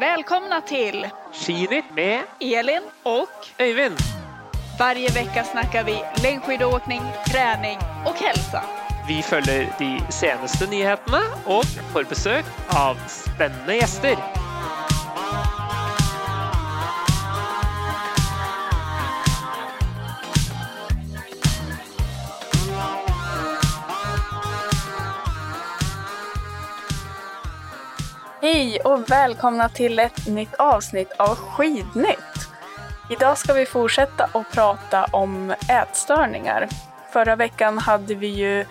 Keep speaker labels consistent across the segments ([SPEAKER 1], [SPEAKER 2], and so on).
[SPEAKER 1] Välkomna till
[SPEAKER 2] Skinitt med
[SPEAKER 1] Elin och
[SPEAKER 2] Øyvind.
[SPEAKER 1] varje vecka snackar vi längdskidåkning, träning och hälsa.
[SPEAKER 2] Vi følger de seneste nyhetene og får besøk av spennende gjester.
[SPEAKER 1] Hej och välkomna till ett nytt avsnitt av Skidnytt. Idag ska vi fortsätta att prata om ätstörningar. Förra veckan hade vi ju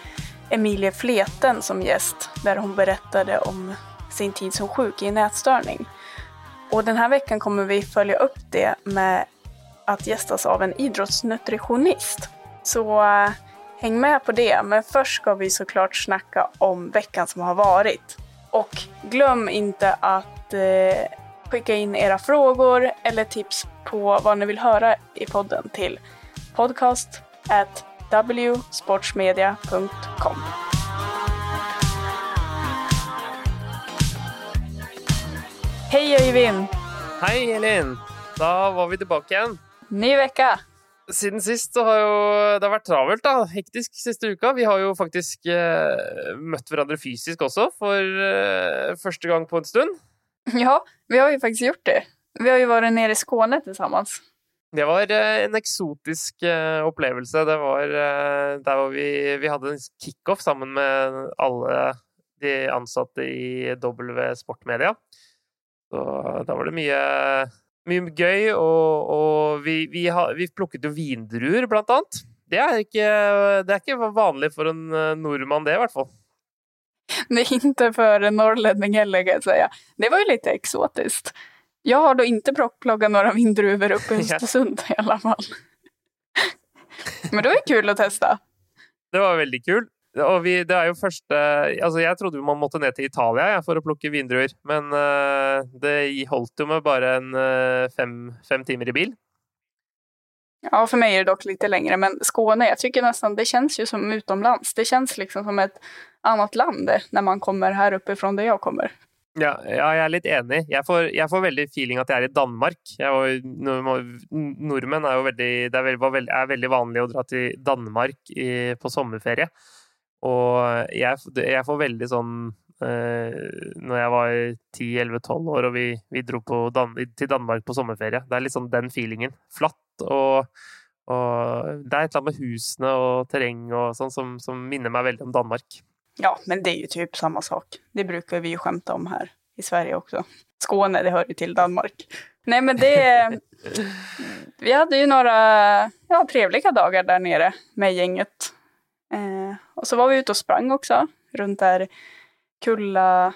[SPEAKER 1] Emilie Fleten som gäst där hon berättade om sin tid som sjuk i en ätstörning. Och den här veckan kommer vi följa upp det med att gästas av en idrottsnutritionist. Så äh, häng med på det, men först ska vi såklart snacka om veckan som har varit. Och glöm inte att eh, skicka in era frågor eller tips på vad ni vill höra i podden till podcast at wsportsmedia.com. Hej Øyvind!
[SPEAKER 2] Hei, Elin. Da var vi tilbake igjen.
[SPEAKER 1] Ny vecka!
[SPEAKER 2] Siden sist så har jo det har vært travelt, da. Hektisk siste uka. Vi har jo faktisk eh, møtt hverandre fysisk også, for eh, første gang på en stund.
[SPEAKER 1] Ja, vi har ju faktiskt gjort det. Vi har ju varit nere i Skåne tillsammans.
[SPEAKER 2] Det var eh, en eksotisk eh, opplevelse. Det var eh, der hvor vi, vi hadde en kickoff sammen med alle de ansatte i W Sportmedia. Så da var det mye, mye gøy, og, og vi, vi, har, vi plukket jo vindruer, blant annet. Det er, ikke, det er ikke vanlig for en eh, nordmann, det, i hvert fall.
[SPEAKER 1] Det är inte för en norrlänning heller kan jag säga. Det var ju lite exotiskt. Jag har då inte plockat några vindruvor uppe i. Östersund i alla fall. Men det var ju kul att testa.
[SPEAKER 2] Det var veldig kult. Og vi, det er jo første Altså, jeg trodde man måtte ned til Italia jeg, for å plukke vindruer, men eh, det holdt jo med bare en eh, fem, fem timer i bil.
[SPEAKER 1] Ja, för mig är det dock lite längre, men Skåne, jag tycker nästan, det känns ju som utomlands. Det känns liksom som ett annat land när man kommer här uppifrån där jag kommer.
[SPEAKER 2] Ja, ja, jeg er litt enig. Jeg får, jeg får veldig feeling at jeg er i Danmark. Jeg var, nordmenn er jo veldig, det er var veldig, er veldig vanlig å dra til Danmark i, på sommerferie. Og jeg, jeg får veldig sånn eh, Når jeg var 10-11-12 år og vi, vi dro på Dan til Danmark på sommerferie. Det er litt sånn den feelingen. Flatt og, og Det er et eller annet med husene og terreng og sånn som, som minner meg veldig om Danmark.
[SPEAKER 1] Ja, men det är ju typ samma sak. Det brukar vi ju skämta om här i Sverige också. Skåne, det hör ju till Danmark. Nej, men det... Vi hade ju några ja, trevliga dagar där nere med gänget. Eh, och så var vi ute och sprang också, runt där Kulla...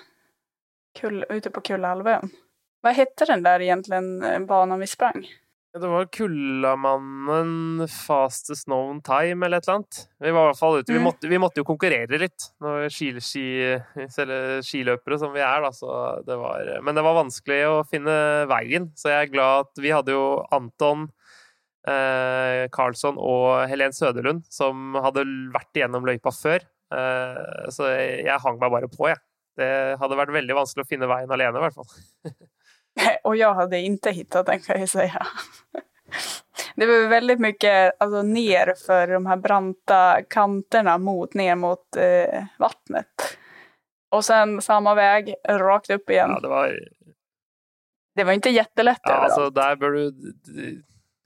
[SPEAKER 1] Kull, ute på Kullahalvön. Vad hette den där egentligen, eh, banan vi sprang?
[SPEAKER 2] Ja, Det var Kullamannen fastest known time, eller et eller annet. Vi var i hvert fall ute. Vi
[SPEAKER 1] Mm.
[SPEAKER 2] måtte, vi måtte jo konkurrere litt, når ski, ski, selv skiløpere som vi er, da. Så det var, men det var vanskelig å finne veien, så jeg er glad at vi hadde jo Anton Karlsson og Helen Søderlund som hadde vært igjennom løypa før. Eh, så jeg, hang meg bare på, jeg. Det hadde vært veldig vanskelig å finne veien alene, i hvert fall.
[SPEAKER 1] Och jag hade inte hittat den kan jag säga. Det var väldigt mycket alltså, ner för de här branta kanterna mot, ner mot eh, vattnet. Och sen samma väg, rakt upp igen.
[SPEAKER 2] Ja, det var
[SPEAKER 1] Det var inte jättelätt
[SPEAKER 2] Ja,
[SPEAKER 1] överallt.
[SPEAKER 2] altså der bør du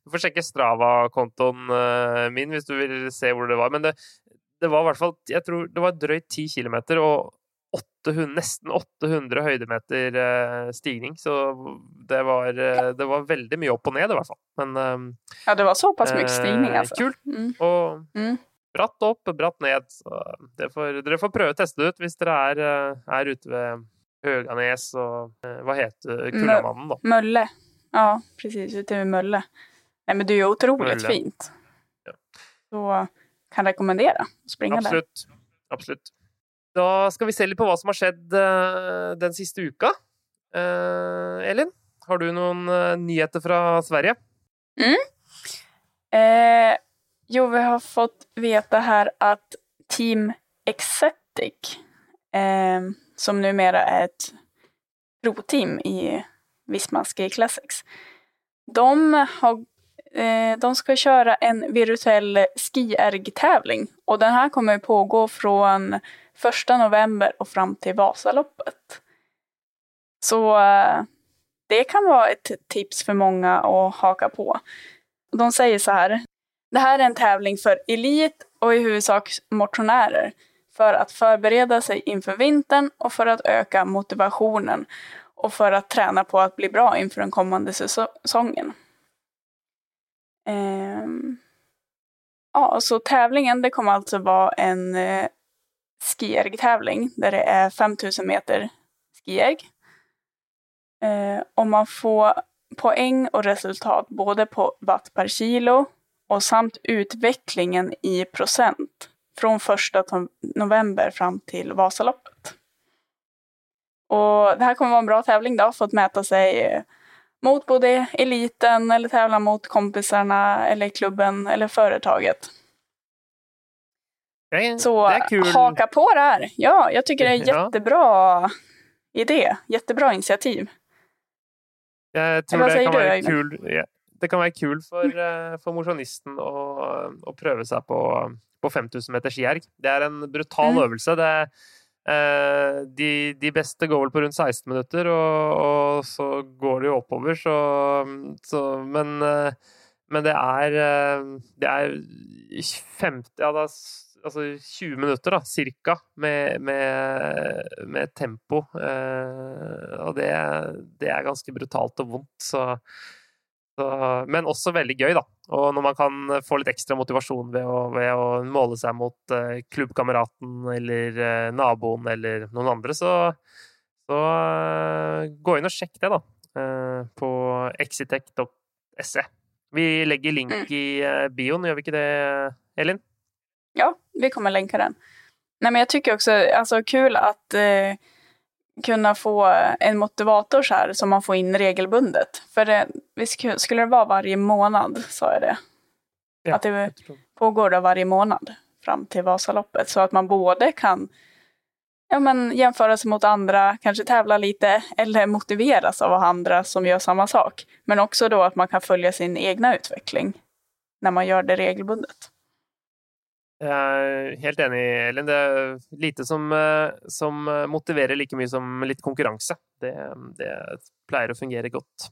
[SPEAKER 2] Du får sjekke Strava-kontoen eh, min hvis du vil se hvor det var. Men det, det var i hvert fall Jeg tror det var drøyt 10 km og 800, nesten 800 høydemeter eh, stigning. Så det var, eh, det var veldig mye opp og ned, i hvert fall. Men
[SPEAKER 1] Ja, det var så pass mycket stigning alltså.
[SPEAKER 2] Kult.
[SPEAKER 1] Mm.
[SPEAKER 2] Og
[SPEAKER 1] Mm.
[SPEAKER 2] bratt opp, bratt ned. Så det får, dere får prøve å teste det ut hvis dere er, er ute ved Høganes og eh, Hva heter Kullamannen, da?
[SPEAKER 1] Mölle. Ja, precis. Ute vid Mölle. Nej, men det är ju otroligt fint.
[SPEAKER 2] Ja.
[SPEAKER 1] Så kan rekommendera att springa där.
[SPEAKER 2] Absolutt. Absolutt. Da skal vi se litt på hva som har skjedd eh, den siste uka. Eh, Elin, har du noen eh, nyheter fra Sverige?
[SPEAKER 1] Eh, jo, vi har fått veta här att Team Exetic eh, som numera är ett provteam i Visma Ski Classics. De, har, eh, de ska köra en virtuell skierg-tävling och den här kommer pågå från 1 november och fram till Vasaloppet. Så eh, det kan vara ett tips för många att haka på. De säger så här. Det här är en tävling för elit och i huvudsak motionärer för att förbereda sig inför vintern och för att öka motivationen och för att träna på att bli bra inför den kommande säsongen. Ehm, ja, så tävlingen det kommer alltså vara en eh, skierg-tävling där det är 5000 meter skierg. Eh, och man får poäng och resultat både på watt per kilo och samt utvecklingen i procent från första november fram till Vasaloppet. Och det här kommer vara en bra tävling då, för att mäta sig eh, mot både eliten eller tävla mot kompisarna eller klubben eller företaget.
[SPEAKER 2] Är,
[SPEAKER 1] Så
[SPEAKER 2] är
[SPEAKER 1] haka på det här. Ja, jag tycker det är
[SPEAKER 2] Ja.
[SPEAKER 1] jättebra idé. Jättebra initiativ.
[SPEAKER 2] Jeg tror det kan
[SPEAKER 1] Øyvind?
[SPEAKER 2] kul ja, Det kan være kul for, eh, for mosjonisten å, å prøve seg på, på 5000 meter skierg. Det er en brutal
[SPEAKER 1] Mm.
[SPEAKER 2] øvelse. Det, eh, Eh, de, de beste går vel på rundt 16 minutter, og, og så går det jo oppover, så, så Men, eh, men det er eh, Det er 50 Ja, det er altså 20 minutter, da, cirka, med, med, med tempo. Og det, det er ganske brutalt og vondt, så, så Men også veldig gøy, da. Og når man kan få litt ekstra motivasjon ved å, ved å måle seg mot eh, klubbkameraten eller eh, naboen eller noen andre, så, så eh, gå inn og sjekk det, da. eh, på exitec.se. Vi legger link i eh, bioen, gjør vi ikke det, Elin?
[SPEAKER 1] Ja, vi kommer länka den. Nej, men jag tycker också alltså kul att eh, kunna få en motivator så här som man får in regelbundet. För det, vi sk- skulle det vara varje månad, sa jag det.
[SPEAKER 2] Ja,
[SPEAKER 1] Att det pågår då varje månad fram till Vasaloppet. Så att man både kan ja, men jämföra sig mot andra, kanske tävla lite eller motiveras av andra som gör samma sak. Men också då att man kan följa sin egna utveckling när man gör det regelbundet.
[SPEAKER 2] Jeg er helt enig, Elin. Det er lite som, eh, som motiverer like mye som litt konkurranse. Det, det pleier å fungere godt.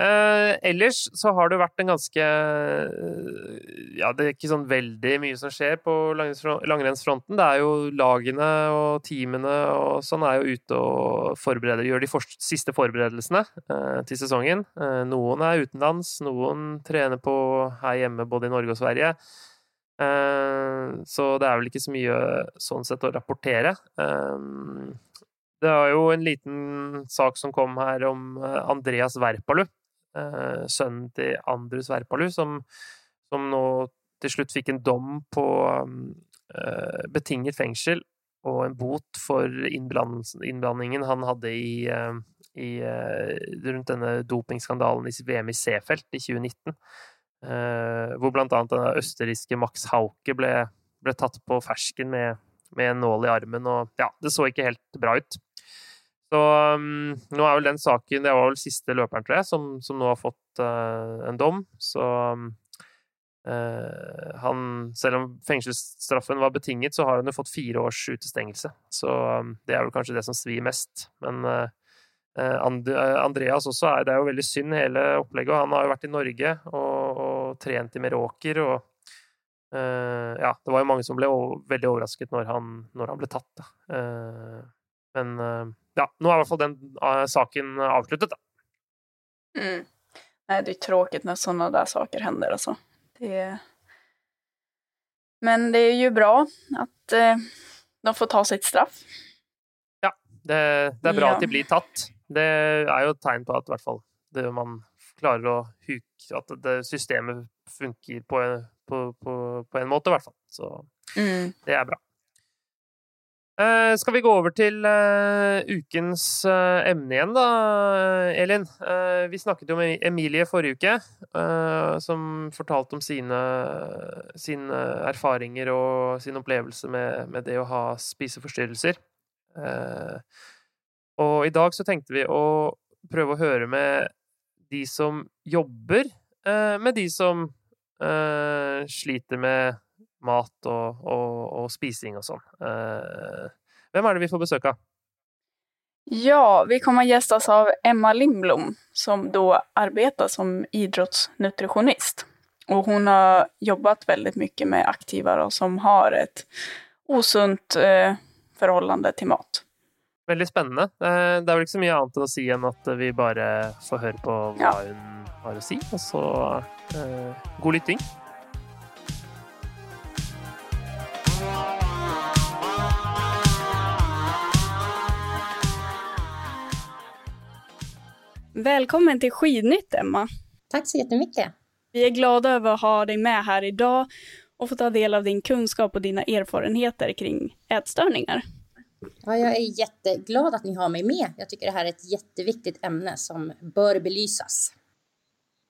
[SPEAKER 2] Eh, ellers så har det vært en ganske eh, Ja, det er ikke sånn veldig mye som skjer på langrennsfronten. Det er jo lagene og teamene og sånn er jo ute og forbereder, gjør de for, siste forberedelsene eh, til sesongen. Eh, noen er utenlands, noen trener på her hjemme både i Norge og Sverige. Eh, så det er vel ikke så mye sånn sett å rapportere. Eh, det var jo en liten sak som kom her om eh, Andreas Verpalu, sønnen til Andrus Verpalu, som, som nå til slutt fikk en dom på betinget fengsel og en bot for innblandingen han hadde i, i, rundt denne dopingskandalen i VM i Seefeld i 2019. Eh, hvor blant annet den østerrikske Max Hauke ble, ble tatt på fersken med, med en nål i armen, og ja, det så ikke helt bra ut. Så um, nå er vel den saken Det var vel siste løperen, tror jeg, som, som nå har fått uh, en dom. Så um, uh, han Selv om fengselsstraffen var betinget, så har han jo fått fire års utestengelse. Så um, det er vel kanskje det som svir mest. Men uh, And eh, Andreas også er Det er jo veldig synd, hele opplegget. Han har jo vært i Norge og, og trent i Meråker, og eh, Ja, det var jo mange som ble veldig overrasket når han, når han ble tatt. Eh, men eh, ja, nå er i hvert fall den eh, saken avsluttet, da.
[SPEAKER 1] Mm. Nej, det är tråkigt när sådana där saker händer alltså. Det är... Men det är ju bra att eh, de får ta sitt straff.
[SPEAKER 2] Det, det er bra
[SPEAKER 1] Ja.
[SPEAKER 2] at de blir tatt. Det er jo et tegn på at i hvert fall det, man klarer å huke At det systemet funker på, en- på, på, på en måte, i hvert fall. Så
[SPEAKER 1] Mm.
[SPEAKER 2] Det er bra. Eh, skal vi gå over til eh, ukens eh, emne igjen, da, Elin? Vi snakket jo med Emilie forrige uke, eh, som fortalte om sine, sine erfaringer og sin opplevelse med, med det å ha spiseforstyrrelser og i dag så tenkte vi å prøve å høre med de som jobber eh, med de som eh, sliter med mat og, og, og spising og sånn. Eh, hvem er det vi får besøk av?
[SPEAKER 1] Ja, vi kommer gästas av Emma Lindblom som då arbetar som idrottsnutritionist. Och hon har jobbat väldigt mycket med aktiva som har ett osunt eh, förhållande till mat.
[SPEAKER 2] Väldigt spännande. Eh, det är väl inte så mycket annat att säga än att vi bara får höra på vad ja. hon har att säga och så eh, god lyssning.
[SPEAKER 1] Välkommen till Skidnytt, Emma.
[SPEAKER 3] Tack så jättemycket.
[SPEAKER 1] Vi är glada över att ha dig med här idag och få ta del av din kunskap och dina erfarenheter kring ätstörningar.
[SPEAKER 3] Ja, jag är jätteglad att ni har mig med. Jag tycker det här är ett jätteviktigt ämne som bör belysas.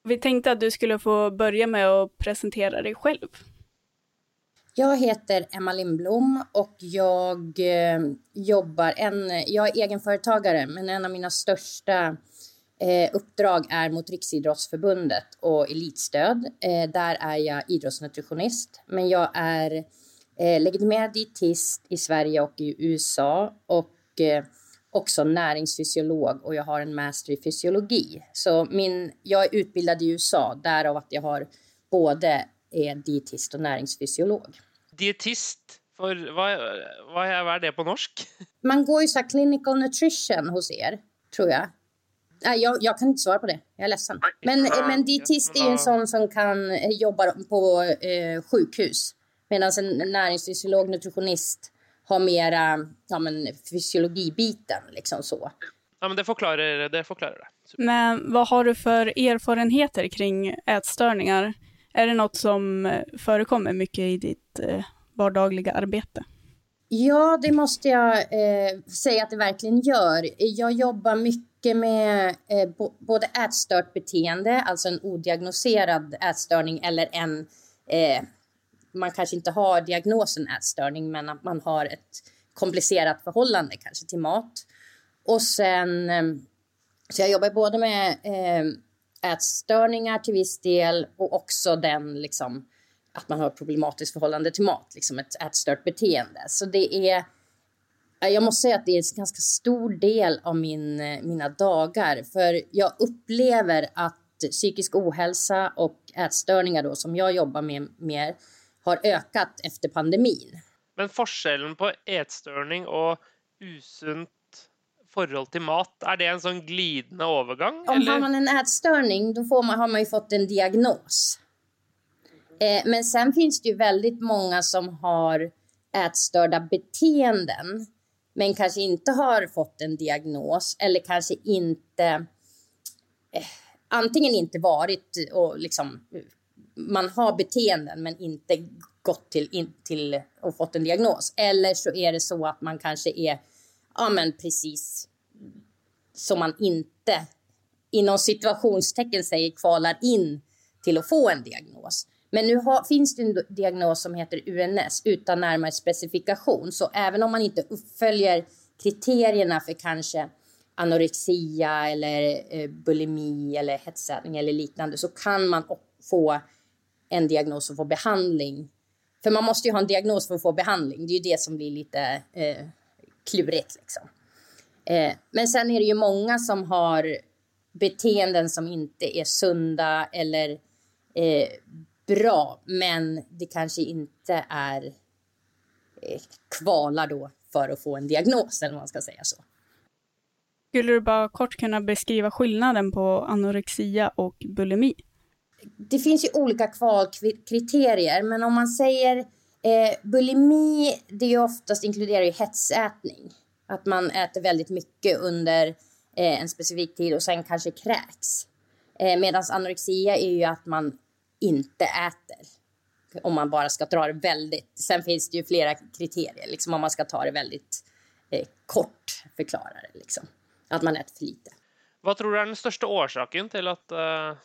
[SPEAKER 1] Vi tänkte att du skulle få börja med att presentera dig själv.
[SPEAKER 3] Jag heter Emma Lindblom och jag eh, jobbar en, jag är egenföretagare men en av mina största Eh, uppdrag är mot Riksidrottsförbundet och elitstöd. Eh, där är jag idrottsnutritionist, men jag är legitimerad dietist i Sverige och i USA och eh, också näringsfysiolog och jag har en master i fysiologi. Så min, jag är utbildad i USA, därav att jag har både är dietist och näringsfysiolog.
[SPEAKER 2] Dietist, för vad, vad, är, vad är det på norsk?
[SPEAKER 3] Man går ju så här clinical nutrition hos er, tror jag. Nej, jag, jag, kan inte svara på det. Jag är ledsen. Men, men dietist är ju en sån som kan eh, jobba på eh, sjukhus. Medan en näringsfysiolog, nutritionist har mera ja, men, fysiologibiten. Liksom så.
[SPEAKER 2] Ja, men det förklarar det. Förklarar det.
[SPEAKER 1] Men vad har du för erfarenheter kring ätstörningar? Är det något som förekommer mycket i ditt eh, vardagliga arbete?
[SPEAKER 3] Ja, det måste jag eh, säga att det verkligen gör. Jag jobbar mycket med eh, både ätstört beteende, alltså en odiagnoserad ätstörning eller en eh, man kanske inte har diagnosen ätstörning men att man har ett komplicerat förhållande kanske till mat. Och sen, ehm, så jag jobbar både med ehm, ätstörningar till viss del och också den liksom att man har ett problematiskt förhållande till mat, liksom ett ätstört beteende. Så det är jag måste säga att det är en ganska stor del av min, eh, mina dagar. För jag upplever att psykisk ohälsa och ätstörningar då, som jag jobbar med mer har ökat efter pandemin.
[SPEAKER 2] Men skillnaden på ätstörning och usunt förhåll till mat, är det en sån glidande övergång?
[SPEAKER 3] Om eller? har man en ätstörning, då får man, har man ju fått en diagnos. Eh, men sen finns det ju väldigt många som har ätstörda beteenden men kanske inte har fått en diagnos eller kanske inte eh, antingen inte varit och liksom man har beteenden men inte gått till, in, till och fått en diagnos. Eller så är det så att man kanske är, ja men precis som man inte inom situationstecken säger kvalar in till att få en diagnos. Men nu har, finns det en diagnos som heter UNS utan närmare specifikation. Så även om man inte uppföljer kriterierna för kanske anorexia eller eh, bulimi eller hetsätning eller liknande så kan man få en diagnos och få behandling. För man måste ju ha en diagnos för att få behandling. Det är ju det som blir lite eh, klurigt. Liksom. Eh, men sen är det ju många som har beteenden som inte är sunda eller eh, bra, men det kanske inte är eh, kvalar då för att få en diagnos, eller vad man ska säga så.
[SPEAKER 1] Skulle du bara kort kunna beskriva skillnaden på anorexia och bulimi?
[SPEAKER 3] Det finns ju olika kvalkriterier, men om man säger eh, bulimi, det är ju oftast inkluderar ju hetsätning. Att man äter väldigt mycket under eh, en specifik tid och sen kanske kräks. Eh, Medan anorexia är ju att man inte äter. Om man bara ska dra det väldigt. Sen finns det ju flera kriterier, liksom om man ska ta det väldigt eh, kort förklara det. Liksom. Att man äter för lite.
[SPEAKER 2] Vad tror du är den största orsaken till att uh,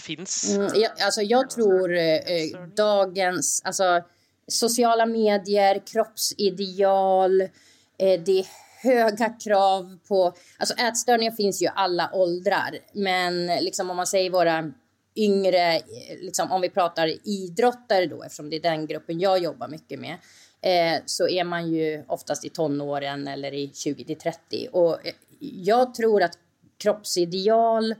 [SPEAKER 2] finns?
[SPEAKER 3] Mm, jag, alltså jag tror eh, eh, dagens, alltså sociala medier, kroppsideal, Eh, det är höga krav på... Alltså ätstörningar finns ju i alla åldrar, men liksom om man säger våra yngre, eh, liksom om vi pratar idrottare då, eftersom det är den gruppen jag jobbar mycket med, eh, så är man ju oftast i tonåren eller i 20 till 30. Och eh, jag tror att kroppsideal,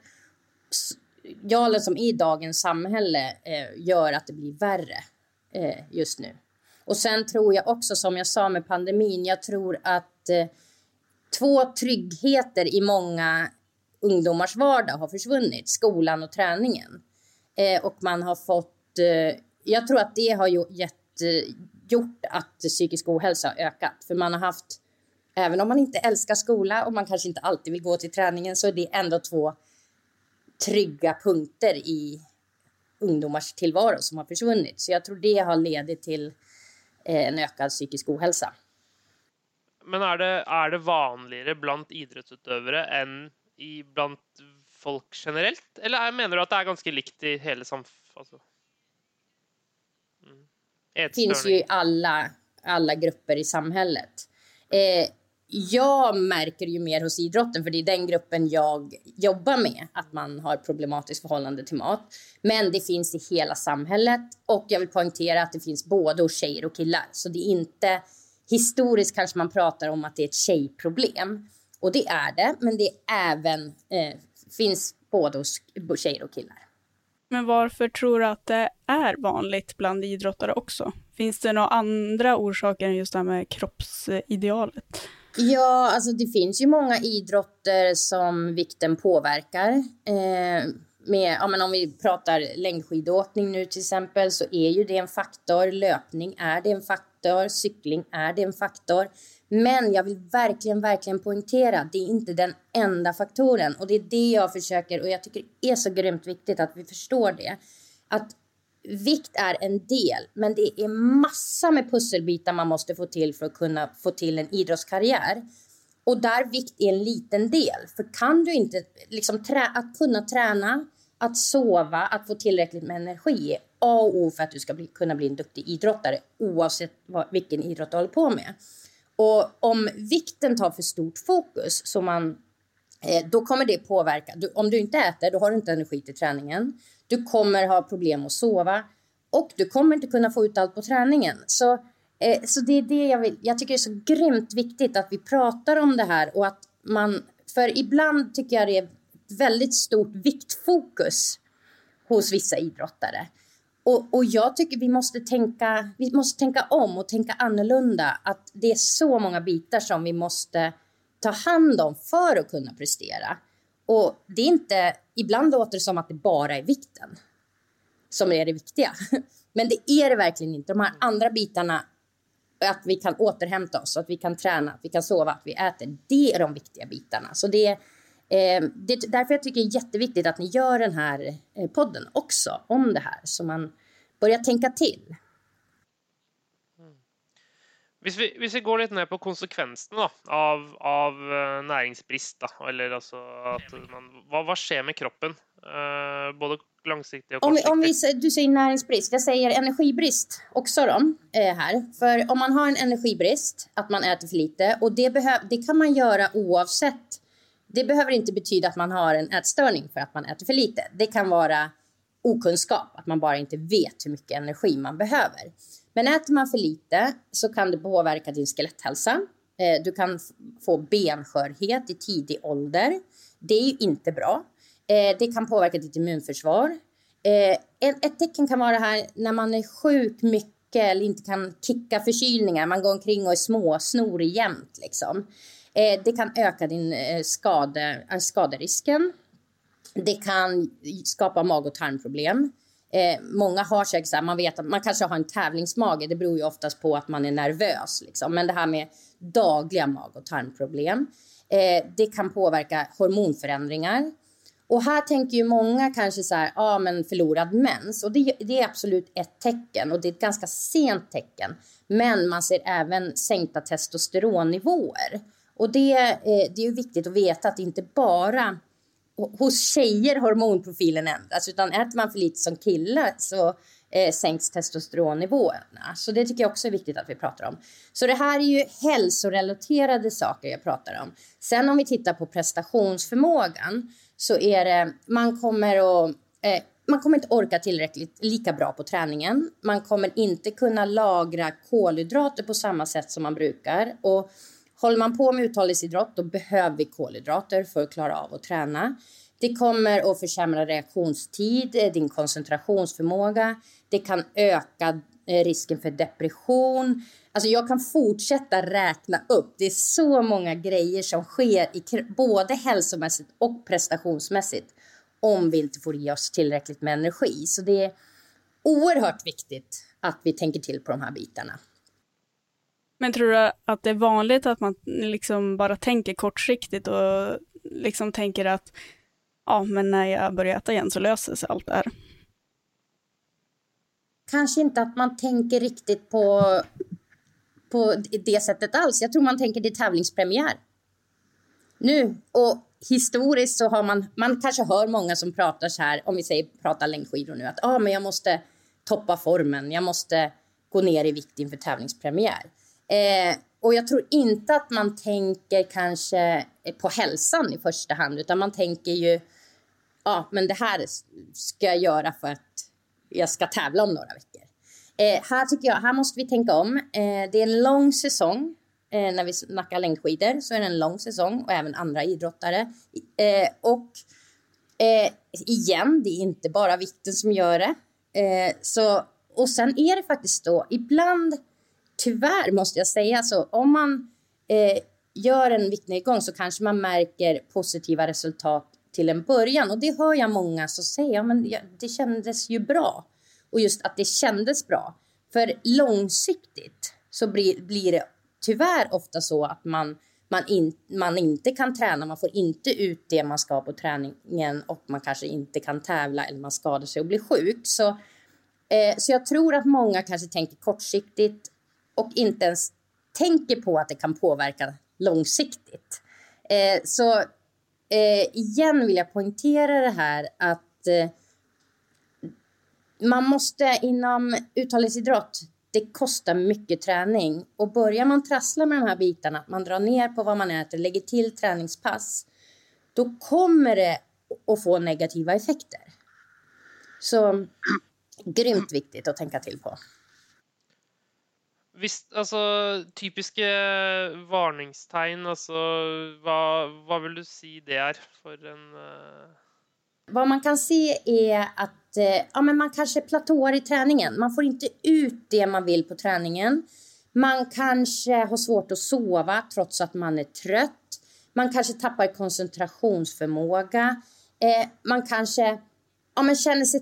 [SPEAKER 3] idealen som i dagens samhälle eh, gör att det blir värre eh, just nu. Och sen tror jag också, som jag sa med pandemin, jag tror att eh, två tryggheter i många ungdomars vardag har försvunnit. Skolan och träningen. Eh, och man har fått... Eh, jag tror att det har gett, eh, gjort att psykisk ohälsa har ökat. För man har haft... Även om man inte älskar skola och man kanske inte alltid vill gå till träningen så är det ändå två trygga punkter i ungdomars tillvaro som har försvunnit. Så jag tror det har ledit till eh, en ökad psykisk ohälsa.
[SPEAKER 2] Men är det, är det vanligare bland idrottsutövare än i bland folk generellt? Eller menar du att det är ganska likt i hela samfunnet? Alltså?
[SPEAKER 3] Mm. Det finns ju i alla, alla grupper i samhället. Eh, jag märker ju mer hos idrotten, för det är den gruppen jag jobbar med, att man har problematiskt förhållande till mat. Men det finns i hela samhället och jag vill poängtera att det finns både hos tjejer och killar. Så det är inte historiskt kanske man pratar om att det är ett tjejproblem. Och det är det, men det även eh, finns både hos tjejer och killar.
[SPEAKER 1] Men varför tror du att det är vanligt bland idrottare också? Finns det några andra orsaker än just det här med kroppsidealet?
[SPEAKER 3] Ja, alltså det finns ju många idrotter som vikten påverkar. Eh, med, ja, men om vi pratar längdskidåkning nu till exempel så är ju det en faktor. Löpning är det en faktor. Cykling är det en faktor. Men jag vill verkligen, verkligen poängtera, det är inte den enda faktoren. Och det är det jag försöker, och jag tycker det är så grymt viktigt att vi förstår det. Att vikt är en del, men det är massa med pusselbitar man måste få till för att kunna få till en idrottskarriär. Och där vikt är en liten del. För kan du inte, liksom trä, att kunna träna, att sova, att få tillräckligt med energi är A och O för att du ska bli, kunna bli en duktig idrottare oavsett vad, vilken idrott du håller på med. Och om vikten tar för stort fokus så man eh, då kommer det påverka. Du, om du inte äter, då har du inte energi till träningen. Du kommer ha problem att sova och du kommer inte kunna få ut allt på träningen. Så, eh, så det är det jag vill. Jag tycker det är så grymt viktigt att vi pratar om det här och att man, för ibland tycker jag det är väldigt stort viktfokus hos vissa idrottare. Och, och jag tycker vi måste, tänka, vi måste tänka om och tänka annorlunda. Att det är så många bitar som vi måste ta hand om för att kunna prestera. Och det är inte, ibland låter det som att det bara är vikten som är det viktiga. Men det är det verkligen inte. De här andra bitarna, att vi kan återhämta oss, att vi kan träna, att vi kan sova, att vi äter. Det är de viktiga bitarna. Så det, eh, det är därför jag tycker det är jätteviktigt att ni gör den här eh, podden också om det här, så man börjar tänka till.
[SPEAKER 2] Hvis vi, hvis vi, går litt ned på konsekvensene av, av eh, næringsbrist, da, eller altså at man, hva, hva skjer med kroppen? Uh, både långsiktigt och kortsiktigt.
[SPEAKER 3] Om, om vi, du säger näringsbrist, jag säger energibrist också då, eh, här. För om man har en energibrist, att man äter för lite, och det, behöv, det kan man göra oavsett. Det behöver inte betyda att man har en ätstörning för att man äter för lite. Det kan vara okunskap, att man bara inte vet hur mycket energi man behöver. Men äter man för lite så kan det påverka din skeletthälsa. Eh, du kan få benskörhet i tidig ålder. Det är ju inte bra. Eh, det kan påverka ditt immunförsvar. Eh, ett tecken kan vara här när man är sjuk mycket eller inte kan kicka förkylningar. Man går omkring och är småsnorig jämt. Liksom. Det kan öka din skade, skaderisken. Det kan skapa mag och tarmproblem. Eh, många har säkert så här, man vet att man kanske har en tävlingsmage. Det beror ju oftast på att man är nervös. Liksom. Men det här med dagliga mag och tarmproblem. Eh, det kan påverka hormonförändringar. Och här tänker ju många kanske så här, ja ah, men förlorad mens. Och det, det, är absolut ett tecken och det är ett ganska sent tecken. Men man ser även sänkta testosteronnivåer. Och det, eh, det är ju viktigt att veta att det inte bara hos tjejer hormonprofilen ändras. Utan äter man för lite som kille så eh, sänks testosteronnivåerna. Så det tycker jag också är viktigt att vi pratar om. Så det här är ju hälsorelaterade saker jag pratar om. Sen om vi tittar på prestationsförmågan så är det, man kommer att eh, man kommer inte orka tillräckligt lika bra på träningen. Man kommer inte kunna lagra kolhydrater på samma sätt som man brukar. Och håller man på med uthållighetsidrott då behöver vi kolhydrater för att klara av att träna. Det kommer att försämra reaktionstid, eh, din koncentrationsförmåga. Det kan öka eh, risken för depression. Alltså jag kan fortsätta räkna upp. Det är så många grejer som sker i, både hälsomässigt och prestationsmässigt om vi inte får i oss tillräckligt med energi. Så det är oerhört viktigt att vi tänker till på de här bitarna.
[SPEAKER 1] Men tror du att det är vanligt att man liksom bara tänker kortsiktigt och liksom tänker att ja, men när jag börjar äta igen så löser sig allt det här?
[SPEAKER 3] Kanske inte att man tänker riktigt på, på det sättet alls. Jag tror man tänker det är tävlingspremiär. Nu, och historiskt så har man, man kanske hör många som pratar så här, om vi säger pratar längdskidor nu, att ah, men jag måste toppa formen, jag måste gå ner i vikt inför tävlingspremiär. Eh, och jag tror inte att man tänker kanske eh, på hälsan i första hand, utan man tänker ju, ja, men det här ska jag göra för att jag ska tävla om några veckor. Eh, här tycker jag, här måste vi tänka om. Eh, det är en lång säsong eh, när vi snackar längdskidor så är det en lång säsong och även andra idrottare. Eh, och eh, igen, det är inte bara vikten som gör det. Eh, så, och sen är det faktiskt då, ibland, tyvärr måste jag säga, så om man eh, gör en viktnedgång så kanske man märker positiva resultat till en början. Och det hör jag många som säger, ja, men det kändes ju bra. Och just att det kändes bra. För långsiktigt så blir, blir det tyvärr ofta så att man, man, in, man inte kan träna, man får inte ut det man ska på träningen och man kanske inte kan tävla eller man skadar sig och blir sjuk. Så, eh, så jag tror att många kanske tänker kortsiktigt och inte ens tänker på att det kan påverka långsiktigt. Eh, så eh, igen vill jag poängtera det här att eh, man måste inom uthållighetsidrott det kostar mycket träning. Och börjar man trassla med de här bitarna, att man drar ner på vad man äter, lägger till träningspass, då kommer det att få negativa effekter. Så grymt viktigt att tänka till på.
[SPEAKER 2] Visst, alltså typiska varningstegn, alltså vad, vad vill du säga det är för en uh...
[SPEAKER 3] Vad man kan se är att eh, ja, men man kanske platåar i träningen. Man får inte ut det man vill på träningen. Man kanske har svårt att sova trots att man är trött. Man kanske tappar koncentrationsförmåga. Eh, man kanske ja, men känner sig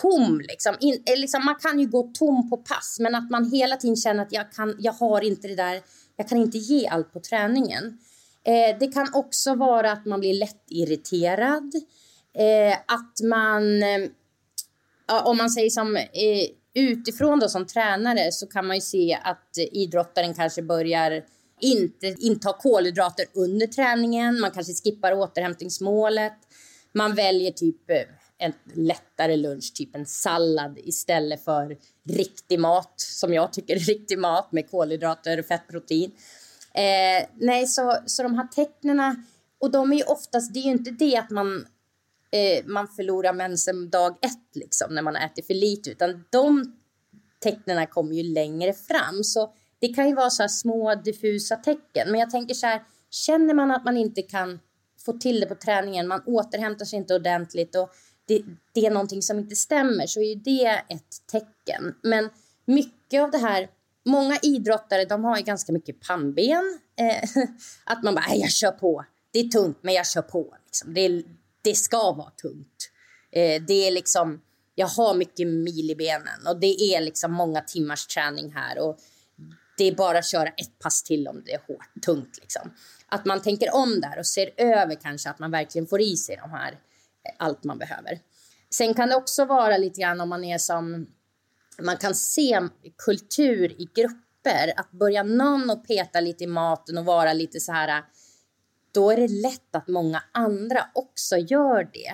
[SPEAKER 3] tom. Liksom. In, liksom. Man kan ju gå tom på pass, men att man hela tiden känner att jag, kan, jag har inte det där, jag kan inte ge allt på träningen. Eh, det kan också vara att man blir lättirriterad. Eh, att man eh, om man säger som eh, utifrån då som tränare så kan man ju se att idrottaren kanske börjar inte inta kolhydrater under träningen. Man kanske skippar återhämtningsmålet. Man väljer typ eh, en lättare lunch, typ en sallad istället för riktig mat, som jag tycker är riktig mat med kolhydrater och fettprotein. Eh, nej, så, så de här tecknen, och de är ju oftast, det är ju inte det att man eh, man förlorar mensen dag ett liksom, när man äter för lite, utan de tecknen kommer ju längre fram. Så det kan ju vara så små diffusa tecken. Men jag tänker så här, känner man att man inte kan få till det på träningen, man återhämtar sig inte ordentligt och det, det är någonting som inte stämmer, så är ju det ett tecken. Men mycket av det här, många idrottare, de har ju ganska mycket pannben. Eh, att man bara, jag kör på. Det är tungt, men jag kör på. Liksom. Det, det ska vara tungt. Eh, det är liksom, jag har mycket mil i benen och det är liksom många timmars träning här och det är bara att köra ett pass till om det är hårt, tungt liksom. Att man tänker om där och ser över kanske att man verkligen får i sig de här, eh, allt man behöver. Sen kan det också vara lite grann om man är som, man kan se kultur i grupper, att börja någon och peta lite i maten och vara lite så här då är det lätt att många andra också gör det.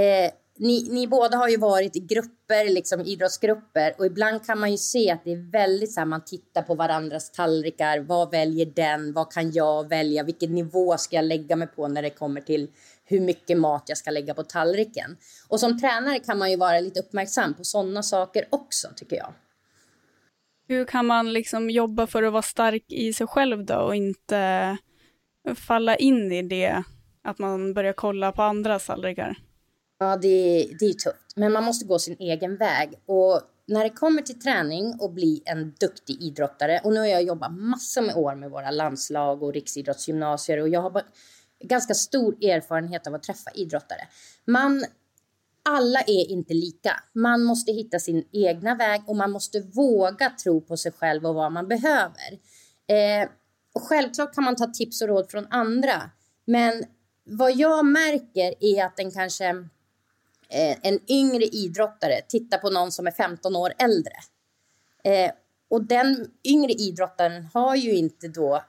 [SPEAKER 3] Eh, ni, ni båda har ju varit i grupper, liksom idrottsgrupper och ibland kan man ju se att det är väldigt så här, man tittar på varandras tallrikar. Vad väljer den? Vad kan jag välja? Vilken nivå ska jag lägga mig på när det kommer till hur mycket mat jag ska lägga på tallriken? Och som tränare kan man ju vara lite uppmärksam på sådana saker också tycker jag.
[SPEAKER 1] Hur kan man liksom jobba för att vara stark i sig själv då och inte falla in i det att man börjar kolla på andras tallrikar?
[SPEAKER 3] Ja, det, det är tufft, men man måste gå sin egen väg. Och när det kommer till träning och bli en duktig idrottare, och nu har jag jobbat massor med år med våra landslag och riksidrottsgymnasier och jag har ganska stor erfarenhet av att träffa idrottare. Man, alla är inte lika. Man måste hitta sin egna väg och man måste våga tro på sig själv och vad man behöver. Eh, och självklart kan man ta tips och råd från andra, men vad jag märker är att den kanske eh, en yngre idrottare tittar på någon som är 15 år äldre. Eh, och den yngre idrottaren har ju inte då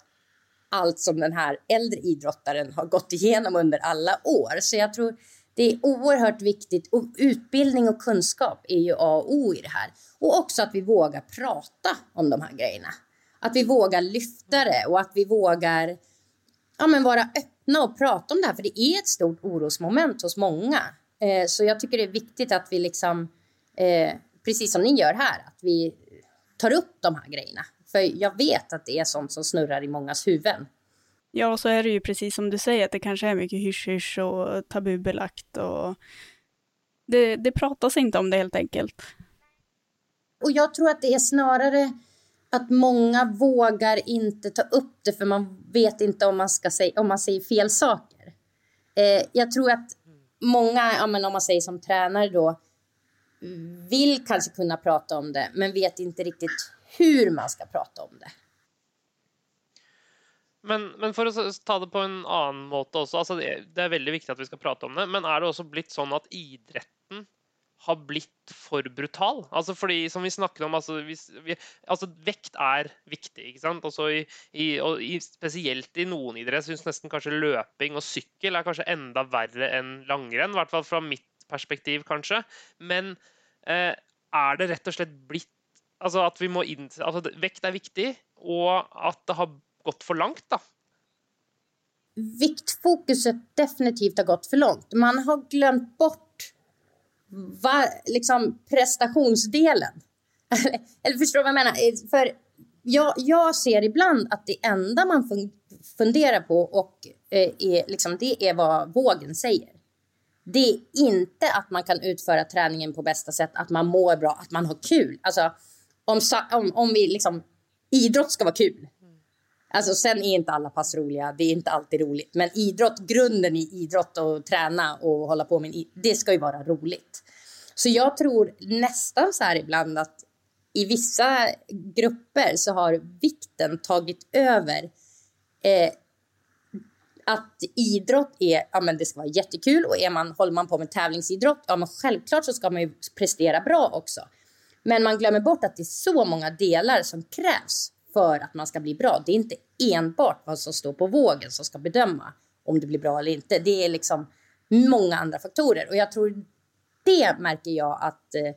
[SPEAKER 3] allt som den här äldre idrottaren har gått igenom under alla år. Så jag tror det är oerhört viktigt. Och utbildning och kunskap är ju A och O i det här. Och också att vi vågar prata om de här grejerna. Att vi vågar lyfta det och att vi vågar ja, men vara öppna och prata om det här. För det är ett stort orosmoment hos många. Eh, så jag tycker det är viktigt att vi liksom, eh, precis som ni gör här, att vi tar upp de här grejerna. För jag vet att det är sånt som snurrar i mångas huvuden.
[SPEAKER 1] Ja, så är det ju precis som du säger, att det kanske är mycket hysch-hysch och tabubelagt och det, det pratas inte om det helt enkelt.
[SPEAKER 3] Och jag tror att det är snarare att många vågar inte ta upp det för man vet inte om man, ska säga, om man säger fel saker. Eh, jag tror att många, ja, men om man säger som tränare då, vill kanske kunna prata om det men vet inte riktigt hur man ska prata om det.
[SPEAKER 2] Men, men för att ta det på en annan måte också, alltså det, det, är väldigt viktigt att vi ska prata om det. Men är det också blivit så att idrotten har blivit för brutal? Alltså för som vi snackade om, alltså, vi, vi, altså Vekt er viktig. sant? Alltså i, i, og i, speciellt i noen idrett syns nästan kanske løping och cykel är kanske ända värre än långrenn, I alla fall från mitt perspektiv, kanske. Men eh, är det rätt och slett blivit Altså at vi må inn, altså Vekt er viktig, og at det har gått för långt da.
[SPEAKER 3] Viktfokuset definitivt har gått för långt. Man har glömt bort var, liksom prestationsdelen. Eller förstår du vad jag menar? Eh, för jag, jag ser ibland att det enda man funderar på och eh, är, liksom, det är vad vågen säger. Det är inte att man kan utföra träningen på bästa sätt, att man mår bra, att man har kul. Alltså, om, om, om vi liksom, idrott ska vara kul. Alltså sen är inte alla pass roliga, det är inte alltid roligt. Men idrott, grunden i idrott och träna och hålla på med, det ska ju vara roligt. Så jag tror nästan så här ibland att i vissa grupper så har vikten tagit över eh, att idrott är, ja men det ska vara jättekul och är man, håller man på med tävlingsidrott, ja men självklart så ska man ju prestera bra också. Men man glömmer bort att det är så många delar som krävs för att man ska bli bra. Det är inte enbart vad som står på vågen som ska bedöma om det blir bra eller inte. Det är liksom många andra faktorer och jag tror det märker jag att eh,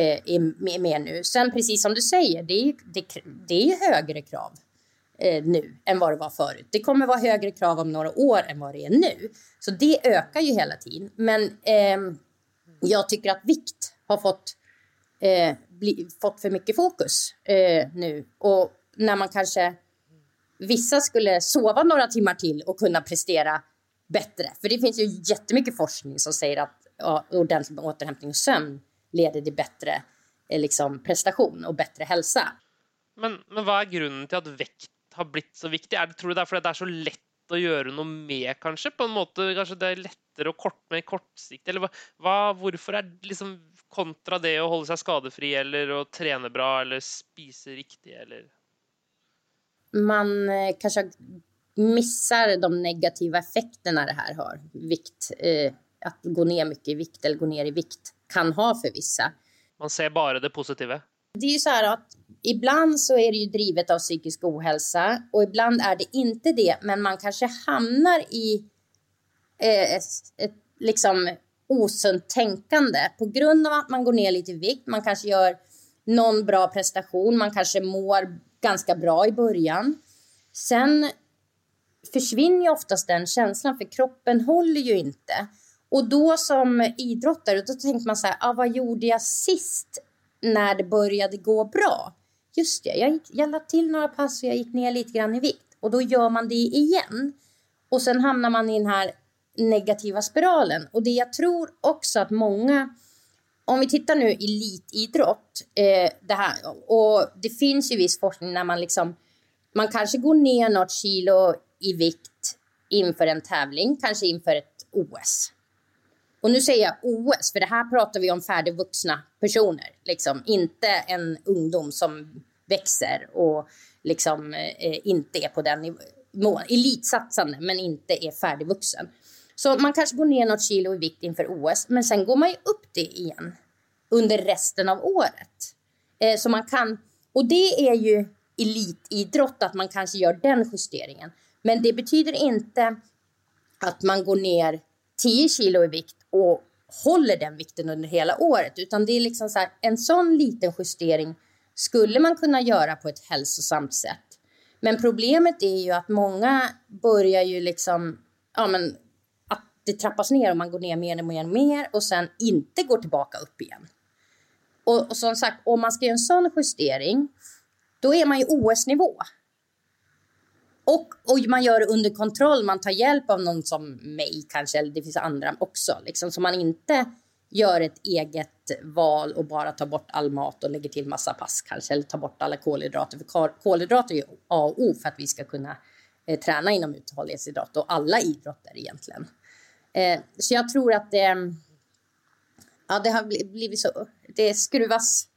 [SPEAKER 3] eh är med nu. Sen precis som du säger, det är, det, det är högre krav eh, nu än vad det var förut. Det kommer vara högre krav om några år än vad det är nu. Så det ökar ju hela tiden. Men eh, jag tycker att vikt har fått eh, bli, fått för mycket fokus eh, nu. Och när man kanske... Vissa skulle sova några timmar till och kunna prestera bättre. För det finns ju jättemycket forskning som säger att ja, ordentlig återhämtning och sömn leder till bättre eh, liksom, prestation och bättre hälsa.
[SPEAKER 2] Men, men vad är grunden till att vikt har blivit så viktigt? Är det, tror du det är för att det är så lätt att göra något med kanske? På en måte, kanske det är lättare och kort, med kortsiktigt? Eller vad, vad, varför är liksom kontra det att hålla sig skadefri eller att träna bra eller spisa riktigt? Eller?
[SPEAKER 3] Man eh, kanske missar de negativa effekterna det här har. Vikt, eh, att gå ner mycket i vikt eller gå ner i vikt kan ha för vissa.
[SPEAKER 2] Man ser bara det positiva.
[SPEAKER 3] Det är ju så här att ibland så är det ju drivet av psykisk ohälsa och ibland är det inte det, men man kanske hamnar i eh, ett, ett, liksom osunt tänkande på grund av att man går ner lite i vikt. Man kanske gör någon bra prestation, man kanske mår ganska bra i början. Sen försvinner ju oftast den känslan för kroppen håller ju inte. Och då som idrottare, då tänker man så här, ah, vad gjorde jag sist när det började gå bra? Just det, jag, gick, jag lade till några pass och jag gick ner lite grann i vikt. Och då gör man det igen. Och sen hamnar man i den här negativa spiralen. Och det jag tror också att många, om vi tittar nu elitidrott, eh, det här, och det finns ju viss forskning när man liksom, man kanske går ner något kilo i vikt inför en tävling, kanske inför ett OS. Och nu säger jag OS, för det här pratar vi om färdigvuxna personer, liksom inte en ungdom som växer och liksom eh, inte är på den nivån. Elitsatsande, men inte är färdigvuxen. Så man kanske går ner något kilo i vikt inför OS, men sen går man ju upp det igen under resten av året. Eh, så man kan, och det är ju elitidrott att man kanske gör den justeringen. Men det betyder inte att man går ner 10 kilo i vikt och håller den vikten under hela året, utan det är liksom så här, en sån liten justering skulle man kunna göra på ett hälsosamt sätt. Men problemet är ju att många börjar ju liksom, ja men att det trappas ner och man går ner mer och mer och mer och sen inte går tillbaka upp igen. Och, och som sagt, om man ska göra en sån justering, då är man ju OS-nivå. Och, och man gör det under kontroll, man tar hjälp av någon som mig kanske, eller det finns andra också, liksom, så man inte gör ett eget val och bara tar bort all mat och lägger till massa pass kanske, eller tar bort alla kolhydrater. För kolhydrater är ju A och O för att vi ska kunna eh, träna inom uthållighetsidrott och alla idrotter egentligen. Eh, så jag tror att det, ja, det har blivit så, det skruvas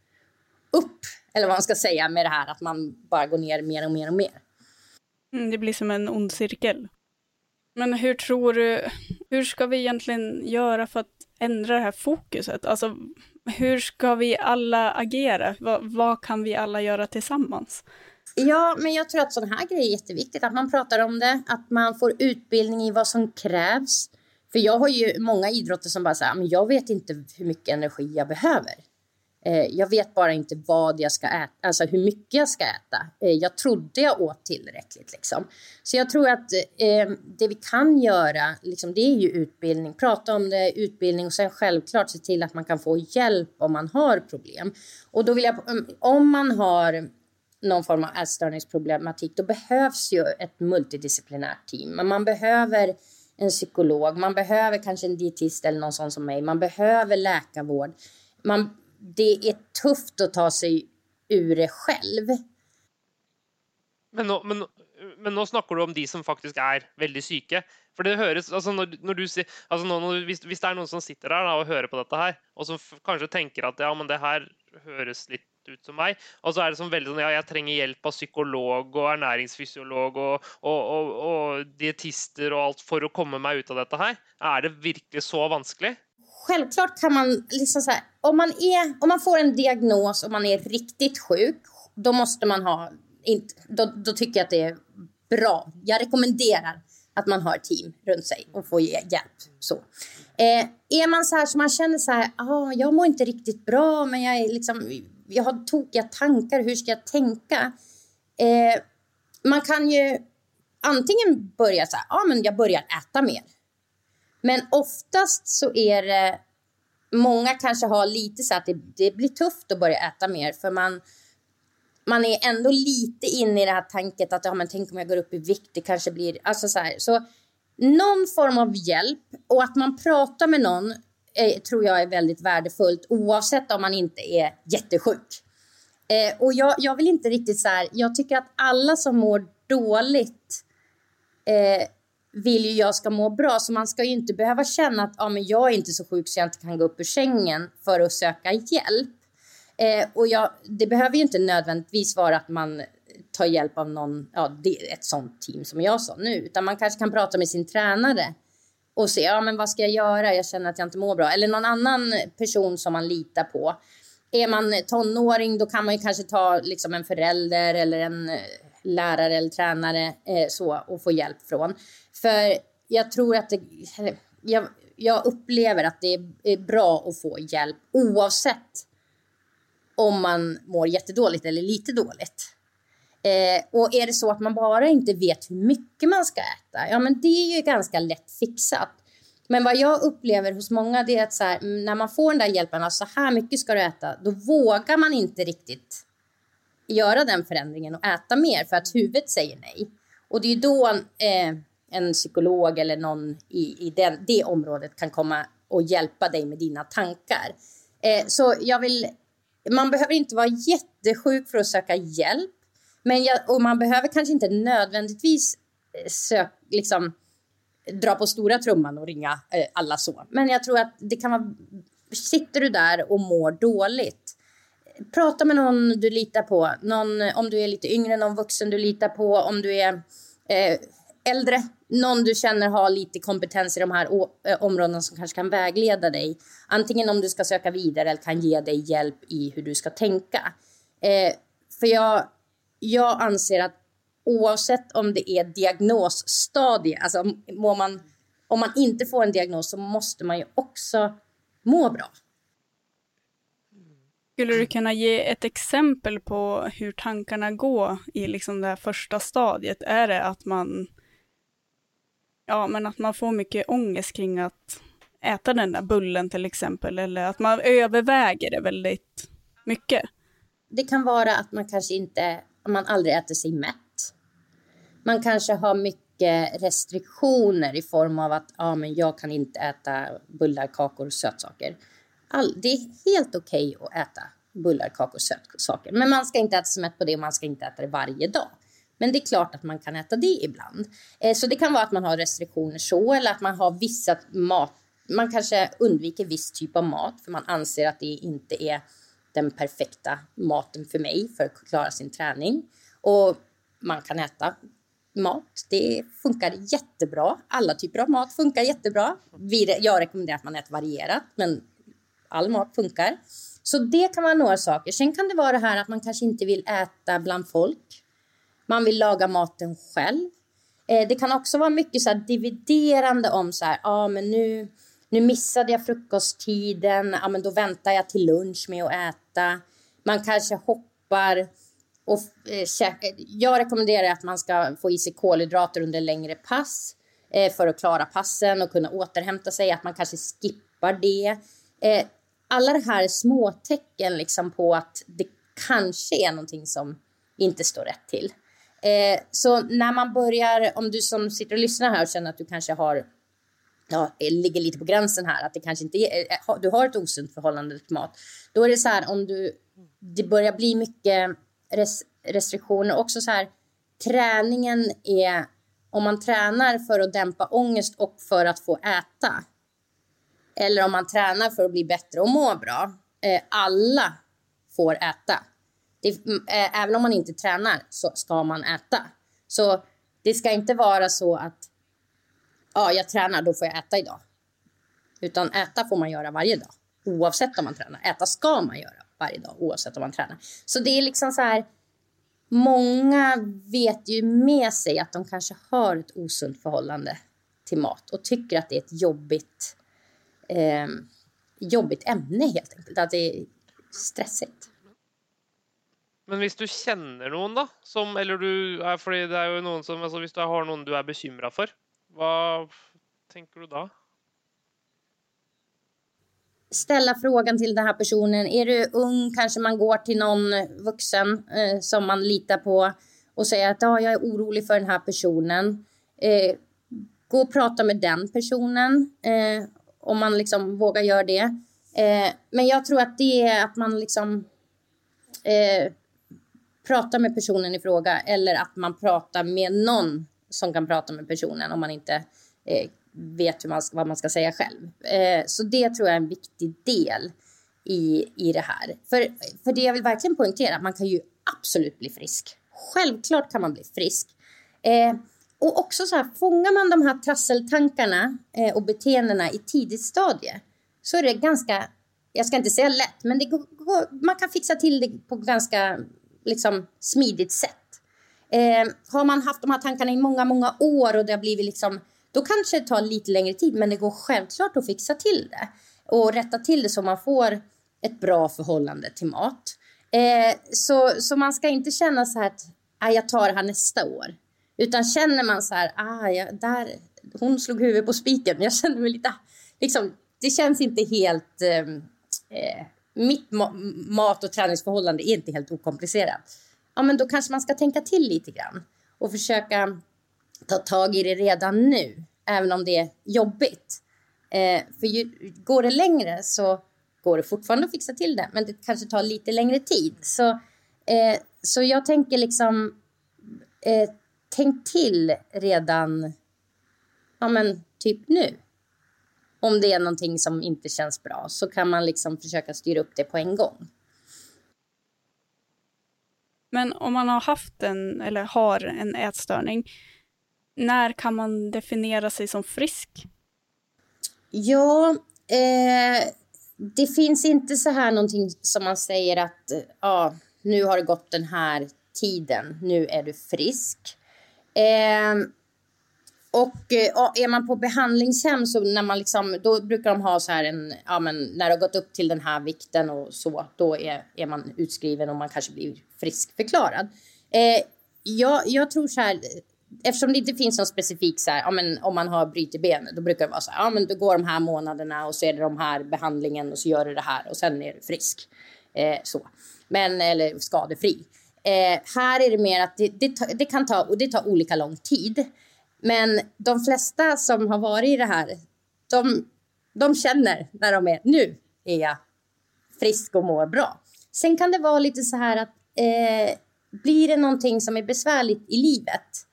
[SPEAKER 3] upp, eller vad man ska säga med det här att man bara går ner mer och mer och mer.
[SPEAKER 1] Mm, det blir som en ond cirkel. Men hur tror du, hur ska vi egentligen göra för att ändra det här fokuset? Alltså, hur ska vi alla agera? vad, vad kan vi alla göra tillsammans?
[SPEAKER 3] Ja, men jag tror att sådana här grejer är jätteviktigt. Att man pratar om det, att man får utbildning i vad som krävs. För jag har ju många idrotter som bara säger, men jag vet inte hur mycket energi jag behöver. Eh, jag vet bara inte vad jag ska äta, alltså hur mycket jag ska äta. Eh, jag trodde jag åt tillräckligt. Liksom. Så jag tror att eh, det vi kan göra, liksom, det är ju utbildning. Prata om det, utbildning och sen självklart se till att man kan få hjälp om man har problem. Och då vill jag, om man har någon form av ätstörningsproblematik, då behövs ju ett multidisciplinärt team. Men man behöver en psykolog, man behöver kanske en dietist eller någon sån som mig, man behöver läkarvård. Man det är tufft att ta sig ur det själv.
[SPEAKER 2] Men nå, men, men nu snackar du om de som faktiskt är väldigt sjuka. För det hörs, alltså när, när du, ser, alltså när, hvis, visst det är någon som sitter där och hör på detta här och som kanske tänker att ja, men det här hörs lite ut som mig och så är det som väldigt sånn ja, jag trenger hjelp av psykolog och ernæringsfysiolog och och, och, och dietister och allt för att komma mig ut av detta här. Är det verkligen så vanskelig?
[SPEAKER 3] Självklart kan man liksom så här, om man är, om man får en diagnos och man är riktigt sjuk, då måste man ha, då, då tycker jag att det är bra. Jag rekommenderar att man har team runt sig och får hjälp. Så. Eh, är man så här så man känner så här, ah, jag mår inte riktigt bra, men jag, är liksom, jag har tokiga tankar, hur ska jag tänka? Eh, man kan ju antingen börja så här, ah, men jag börjar äta mer. Men oftast så är det... Många kanske har lite så att det, det blir tufft att börja äta mer för man, man är ändå lite inne i det här tanket att ja, men tänk om jag går upp i vikt, det kanske blir... Alltså så, här. så någon form av hjälp och att man pratar med någon eh, tror jag är väldigt värdefullt oavsett om man inte är jättesjuk. Eh, och jag, jag vill inte riktigt så här, jag tycker att alla som mår dåligt eh, vill ju jag ska må bra, så man ska ju inte behöva känna att ah, men jag är inte så sjuk så jag inte kan gå upp ur sängen för att söka hjälp. Eh, och jag, det behöver ju inte nödvändigtvis vara att man tar hjälp av någon, ja, ett sånt team som jag sa nu, utan man kanske kan prata med sin tränare och se, ja men vad ska jag göra, jag känner att jag inte mår bra, eller någon annan person som man litar på. Är man tonåring då kan man ju kanske ta liksom en förälder eller en lärare eller tränare eh, så och få hjälp från. För jag tror att det, jag, jag upplever att det är bra att få hjälp oavsett om man mår jättedåligt eller lite dåligt. Eh, och är det så att man bara inte vet hur mycket man ska äta, ja men det är ju ganska lätt fixat. Men vad jag upplever hos många det är att så här, när man får den där hjälpen, så här mycket ska du äta, då vågar man inte riktigt göra den förändringen och äta mer för att huvudet säger nej. Och det är då eh, en psykolog eller någon i, i den, det området kan komma och hjälpa dig med dina tankar. Eh, så jag vill, man behöver inte vara jättesjuk för att söka hjälp. Men jag, och man behöver kanske inte nödvändigtvis eh, sök, liksom, dra på stora trumman och ringa eh, alla så. Men jag tror att det kan vara... Sitter du där och mår dåligt, prata med någon du litar på. Någon, om du är lite yngre, någon vuxen du litar på. Om du är eh, äldre, någon du känner har lite kompetens i de här eh, områdena som kanske kan vägleda dig. Antingen om du ska söka vidare eller kan ge dig hjälp i hur du ska tänka. Eh, för jag, jag anser att oavsett om det är diagnosstadie, alltså må man, om man inte får en diagnos så måste man ju också må bra.
[SPEAKER 1] Skulle du kunna ge ett exempel på hur tankarna går i liksom det här första stadiet? Är det att man, ja, men att man får mycket ångest kring att äta den där bullen till exempel, eller att man överväger det väldigt mycket?
[SPEAKER 3] Det kan vara att man kanske inte, man aldrig äter sig mätt. Man kanske har mycket restriktioner i form av att ja, men jag kan inte äta bullar, kakor och sötsaker all, det är helt okej okay att äta bullar, kakor, sötsaker. Men man ska inte äta sig mätt på det och man ska inte äta det varje dag. Men det är klart att man kan äta det ibland. Eh, så det kan vara att man har restriktioner så eller att man har vissa mat. Man kanske undviker viss typ av mat för man anser att det inte är den perfekta maten för mig för att klara sin träning. Och man kan äta mat. Det funkar jättebra. Alla typer av mat funkar jättebra. Jag rekommenderar att man äter varierat, men all mat funkar. Så det kan vara några saker. Sen kan det vara det här att man kanske inte vill äta bland folk. Man vill laga maten själv. Eh, det kan också vara mycket så dividerande om så här, ja ah, men nu, nu missade jag frukosttiden, ja ah, men då väntar jag till lunch med att äta. Man kanske hoppar och eh, käkar. Jag rekommenderar att man ska få i sig kolhydrater under längre pass eh, för att klara passen och kunna återhämta sig, att man kanske skippar det. Eh, alla det här småtecken liksom på att det kanske är någonting som inte står rätt till. Eh, så när man börjar, om du som sitter och lyssnar här och känner att du kanske har ja, eh, ligger lite på gränsen här, att det kanske inte är, eh, du har ett osunt förhållande till mat. Då är det så här om du, det börjar bli mycket res, restriktioner, också så här, träningen är, om man tränar för att dämpa ångest och för att få äta, eller om man tränar för att bli bättre och må bra. Eh, alla får äta. Det, mm, eh, även om man inte tränar så ska man äta. Så det ska inte vara så att ja, jag tränar, då får jag äta idag. Utan äta får man göra varje dag, oavsett om man tränar. Äta ska man göra varje dag, oavsett om man tränar. Så det är liksom så här, många vet ju med sig att de kanske har ett osunt förhållande till mat och tycker att det är ett jobbigt eh, jobbigt ämne helt enkelt. Att det är stressigt.
[SPEAKER 2] Men om du känner någon då, som, eller du, för det är ju någon som, alltså om du har någon du är bekymrad för, vad tänker du då?
[SPEAKER 3] Ställa frågan till den här personen. Är du ung kanske man går till någon vuxen eh, som man litar på och säger att ah, jag är orolig för den här personen. Eh, gå och prata med den personen eh, om man liksom vågar göra det. Eh, men jag tror att det är att man liksom eh, pratar med personen i fråga eller att man pratar med någon som kan prata med personen om man inte eh, vet hur man, vad man ska säga själv. Eh, så det tror jag är en viktig del i, i det här. För, för det jag vill verkligen poängtera, man kan ju absolut bli frisk. Självklart kan man bli frisk. Eh, och också så här, fångar man de här trasseltankarna eh, och beteendena i tidigt stadie så är det ganska, jag ska inte säga lätt, men det går, man kan fixa till det på ganska liksom, smidigt sätt. Eh, har man haft de här tankarna i många, många år och det har blivit liksom Då kanske det tar lite längre tid, men det går självklart att fixa till det och rätta till det så man får ett bra förhållande till mat. Eh, så, så man ska inte känna så här att jag tar det här nästa år. Utan känner man så här, ah, ja, där, hon slog huvudet på spiken. Jag känner mig lite, liksom, det känns inte helt... Ehm, eh, mitt ma mat och träningsförhållande är inte helt okomplicerat. Ja, men då kanske man ska tänka till lite grann och försöka ta tag i det redan nu, även om det är jobbigt. Eh, för ju, går det längre så går det fortfarande att fixa till det, men det kanske tar lite längre tid. Så, eh, så jag tänker liksom, eh, tänk till redan, ja men typ nu. Om det är någonting som inte känns bra så kan man liksom försöka styra upp det på en gång.
[SPEAKER 1] Men om man har haft en, eller har en ätstörning, när kan man definiera sig som frisk?
[SPEAKER 3] Ja, eh, det finns inte så här någonting som man säger att ja, nu har det gått den här tiden, nu är du frisk. Eh, och eh, är man på behandlingshem så när man liksom, då brukar de ha så här en, ja men när det har gått upp till den här vikten och så, då är, är man utskriven och man kanske blir friskförklarad. Eh, jag, jag tror så här, eftersom det inte finns någon specifik så här, ja, men om man har brutit benet, då brukar det vara så här, ja men då går de här månaderna och så är det de här behandlingen och så gör du det här och sen är du frisk. Eh, så. Men, eller skadefri. Eh, här är det mer att det, det, det, kan ta, och det tar olika lång tid. Men de flesta som har varit i det här, de, de känner när de är, nu är jag frisk och mår bra. Sen kan det vara lite så här att eh, blir det någonting som är besvärligt i livet,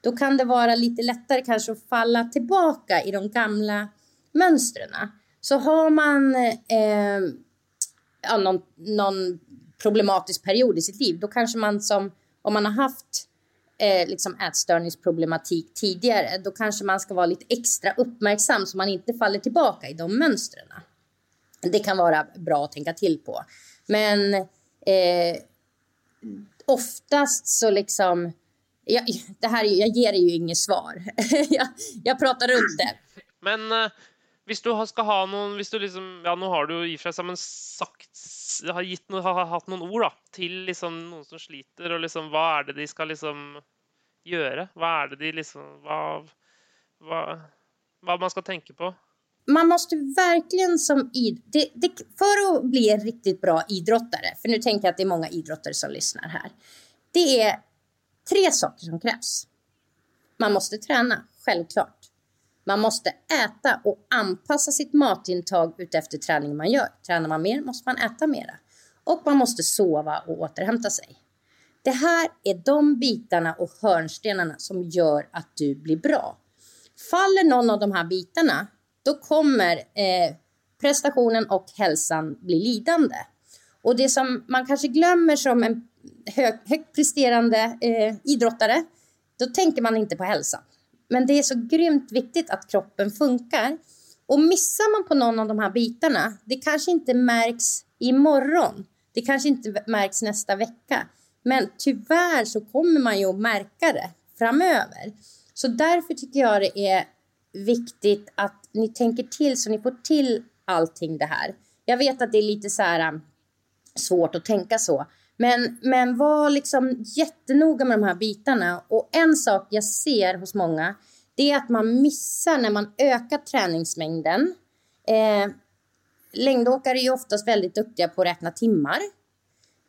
[SPEAKER 3] då kan det vara lite lättare kanske att falla tillbaka i de gamla mönstren. Så har man eh, ja, någon, någon problematisk period i sitt liv, då kanske man som om man har haft eh, liksom ätstörningsproblematik tidigare, då kanske man ska vara lite extra uppmärksam så man inte faller tillbaka i de mönstren. Det kan vara bra att tänka till på. Men eh, oftast så liksom jag, det här, jag ger ju inget svar. jag, jag pratar runt det.
[SPEAKER 2] Men eh, hvis du skal ha noen hvis du liksom, ja Nå har du jo i och för sig sagt, har, gitt no, har hatt noen ord da, til liksom noen som sliter, og liksom, hva er det de skal liksom gjøre? Hva er det de liksom, hva, hva, hva man skal tenke på?
[SPEAKER 3] Man måste verkligen som id det, det, för att bli en riktigt bra idrottare, för nu tänker jag att det är många idrottare som lyssnar här. Det är tre saker som krävs. Man måste träna, självklart. Man måste äta och anpassa sitt matintag utefter träningen man gör. Tränar man mer måste man äta mera. Och man måste sova och återhämta sig. Det här är de bitarna och hörnstenarna som gör att du blir bra. Faller någon av de här bitarna, då kommer eh, prestationen och hälsan bli lidande. Och det som man kanske glömmer som en hög, högt presterande eh, idrottare, då tänker man inte på hälsan. Men det är så grymt viktigt att kroppen funkar. Och missar man på någon av de här bitarna, det kanske inte märks imorgon. Det kanske inte märks nästa vecka. Men tyvärr så kommer man ju att märka det framöver. Så därför tycker jag det är viktigt att ni tänker till så ni får till allting det här. Jag vet att det är lite så här ähm, svårt att tänka så. Men, men var liksom jättenoga med de här bitarna. Och en sak jag ser hos många, det är att man missar när man ökar träningsmängden. Eh, längdåkare är ju oftast väldigt duktiga på att räkna timmar.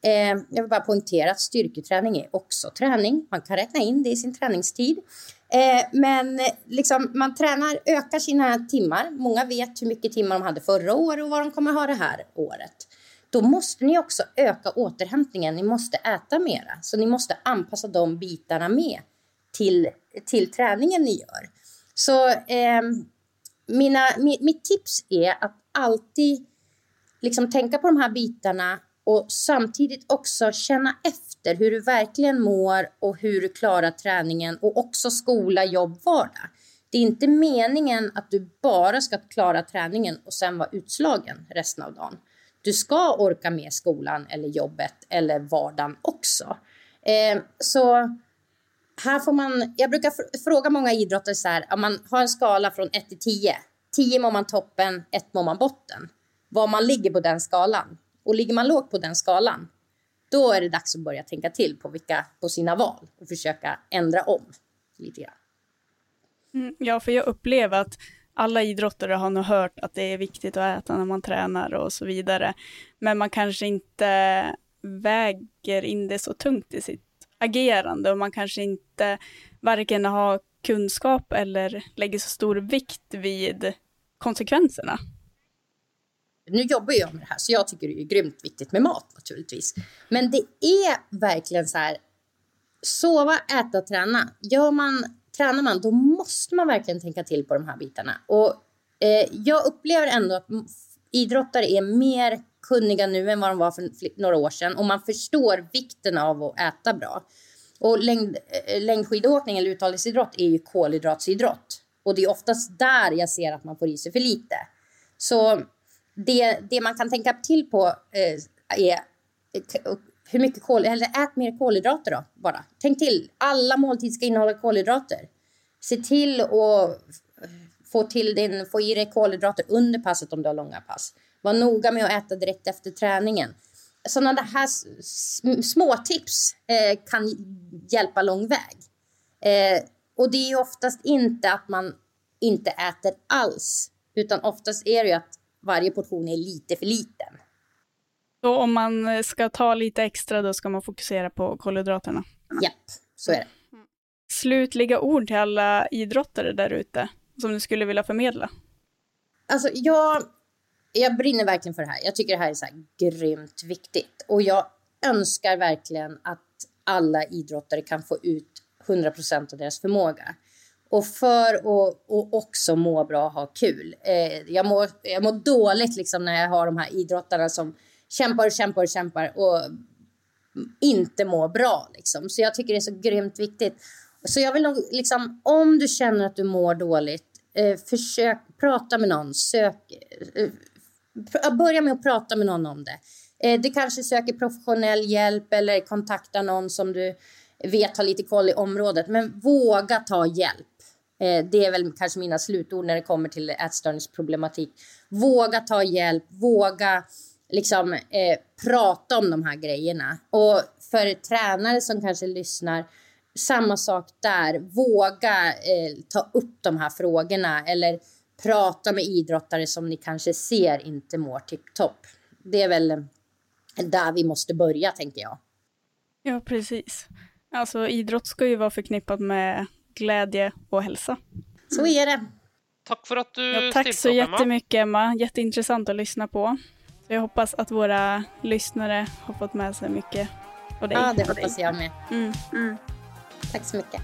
[SPEAKER 3] Eh, jag vill bara poängtera att styrketräning är också träning. Man kan räkna in det i sin träningstid. Eh, men eh, liksom, man tränar, ökar sina timmar. Många vet hur mycket timmar de hade förra året och vad de kommer ha det här året då måste ni också öka återhämtningen. Ni måste äta mera, så ni måste anpassa de bitarna med till, till träningen ni gör. Så eh, mina, mitt tips är att alltid liksom tänka på de här bitarna och samtidigt också känna efter hur du verkligen mår och hur du klarar träningen och också skola, jobb, vardag. Det är inte meningen att du bara ska klara träningen och sen vara utslagen resten av dagen. Du ska orka med skolan eller jobbet eller vardagen också. Eh, så här får man, jag brukar fråga många idrottare så här, om man har en skala från 1 till 10. 10 mår man toppen, 1 mår man botten. Var man ligger på den skalan. Och ligger man lågt på den skalan, då är det dags att börja tänka till på, vilka, på sina val och försöka ändra om lite grann.
[SPEAKER 1] Mm, ja, för jag upplever att alla idrottare har nog hört att det är viktigt att äta när man tränar och så vidare. Men man kanske inte väger in det så tungt i sitt agerande och man kanske inte varken har kunskap eller lägger så stor vikt vid konsekvenserna.
[SPEAKER 3] Nu jobbar jag med det här, så jag tycker det är grymt viktigt med mat naturligtvis. Men det är verkligen så här, sova, äta, träna. Gör man, tränar man, då måste man verkligen tänka till på de här bitarna. Och eh, jag upplever ändå att idrottare är mer kunniga nu än vad de var för några år sedan och man förstår vikten av att äta bra. Och längd, eh, längdskidåkning eller uthållighetsidrott är ju kolhydratsidrott. Och det är oftast där jag ser att man får i sig för lite. Så det, det man kan tänka till på eh, är eh, hur mycket kol, eller ät mer kolhydrater då bara. Tänk till, alla måltider ska innehålla kolhydrater. Se till att få, till din, få i dig kolhydrater under passet om du har långa pass. Var noga med att äta direkt efter träningen. Sådana här små tips eh, kan hjälpa lång väg. Eh, och det är oftast inte att man inte äter alls, utan oftast är det ju att varje portion är lite för liten.
[SPEAKER 1] Så om man ska ta lite extra, då ska man fokusera på kolhydraterna?
[SPEAKER 3] Japp, så är det.
[SPEAKER 1] Slutliga ord till alla idrottare där ute, som du skulle vilja förmedla?
[SPEAKER 3] Alltså, jag, jag brinner verkligen för det här. Jag tycker det här är så här grymt viktigt. Och jag önskar verkligen att alla idrottare kan få ut 100 procent av deras förmåga. Och för att och också må bra och ha kul. Eh, jag, mår, jag mår dåligt liksom när jag har de här idrottarna som kämpar och kämpar och kämpar och inte mår bra. Liksom. Så jag tycker det är så grymt viktigt. Så jag vill nog, liksom, om du känner att du mår dåligt, eh, försök prata med någon. Sök, eh, eh, börja med att prata med någon om det. Eh, du kanske söker professionell hjälp eller kontakta någon som du vet har lite koll i området. Men våga ta hjälp. Eh, det är väl kanske mina slutord när det kommer till ätstörningsproblematik. Våga ta hjälp, våga liksom eh, prata om de här grejerna. Och för tränare som kanske lyssnar, samma sak där. Våga eh, ta upp de här frågorna eller prata med idrottare som ni kanske ser inte mår tipptopp. Det är väl där vi måste börja, tänker jag.
[SPEAKER 1] Ja, precis. Alltså idrott ska ju vara förknippat med glädje och hälsa.
[SPEAKER 3] Så är det.
[SPEAKER 2] Tack för att du
[SPEAKER 1] ja, Tack så upp, jättemycket Emma. Jätteintressant att lyssna på. Så jag hoppas att våra lyssnare har fått med sig mycket
[SPEAKER 3] av dig. Ja, det hoppas jag med. Mm. Mm. Tack så mycket.